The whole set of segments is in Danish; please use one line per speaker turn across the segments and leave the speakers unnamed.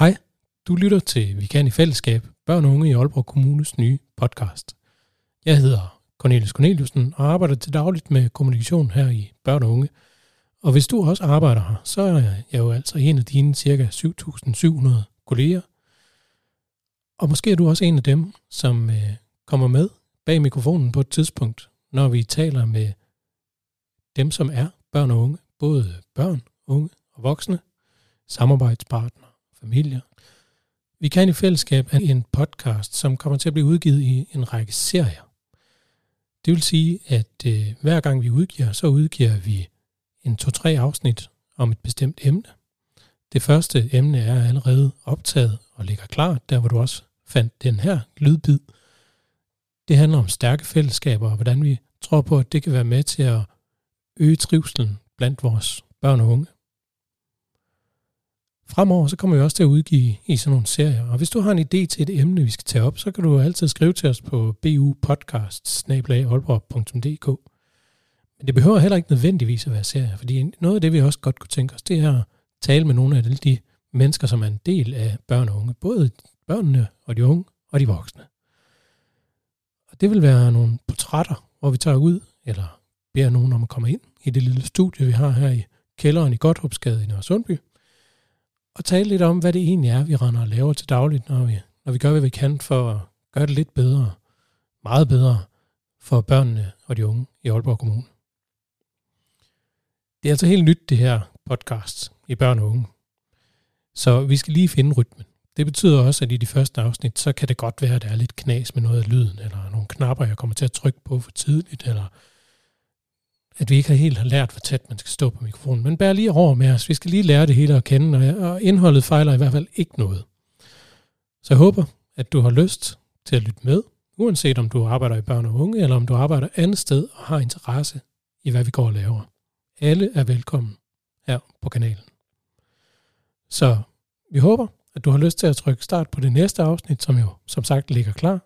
Hej, du lytter til Vi kan i fællesskab, børn og unge i Aalborg Kommunes nye podcast. Jeg hedder Cornelius Corneliusen og arbejder til dagligt med kommunikation her i børn og unge. Og hvis du også arbejder her, så er jeg jo altså en af dine cirka 7.700 kolleger. Og måske er du også en af dem, som øh, kommer med bag mikrofonen på et tidspunkt, når vi taler med dem, som er børn og unge, både børn, unge og voksne, samarbejdspartnere, familier. Vi kan i fællesskab have en podcast, som kommer til at blive udgivet i en række serier. Det vil sige, at øh, hver gang vi udgiver, så udgiver vi en to-tre afsnit om et bestemt emne. Det første emne er allerede optaget og ligger klar, der hvor du også fandt den her lydbid. Det handler om stærke fællesskaber og hvordan vi tror på, at det kan være med til at øge trivselen blandt vores børn og unge. Fremover så kommer vi også til at udgive i sådan nogle serier, og hvis du har en idé til et emne, vi skal tage op, så kan du altid skrive til os på bupodcast Men det behøver heller ikke nødvendigvis at være serier, fordi noget af det, vi også godt kunne tænke os, det er at tale med nogle af de mennesker, som er en del af børn og unge, både børnene og de unge og de voksne. Og det vil være nogle portrætter, hvor vi tager ud, eller beder nogen om at komme ind i det lille studie, vi har her i kælderen i Godthåbsgade i Nørresundby, og tale lidt om, hvad det egentlig er, vi render og laver til dagligt, når vi, når vi gør, hvad vi kan for at gøre det lidt bedre, meget bedre for børnene og de unge i Aalborg Kommune. Det er altså helt nyt, det her podcast i børn og unge. Så vi skal lige finde rytmen. Det betyder også, at i de første afsnit, så kan det godt være, at der er lidt knas med noget af lyden, eller nogle knapper, jeg kommer til at trykke på for tidligt, eller at vi ikke helt har lært, hvor tæt man skal stå på mikrofonen. Men bær lige over med os. Vi skal lige lære det hele at kende, og indholdet fejler i hvert fald ikke noget. Så jeg håber, at du har lyst til at lytte med, uanset om du arbejder i børn og unge, eller om du arbejder andet sted og har interesse i, hvad vi går og laver. Alle er velkommen her på kanalen. Så vi håber, at du har lyst til at trykke start på det næste afsnit, som jo som sagt ligger klar.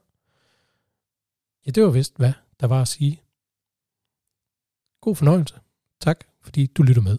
Ja, det var vist, hvad der var at sige God fornøjelse. Tak, fordi du lytter med.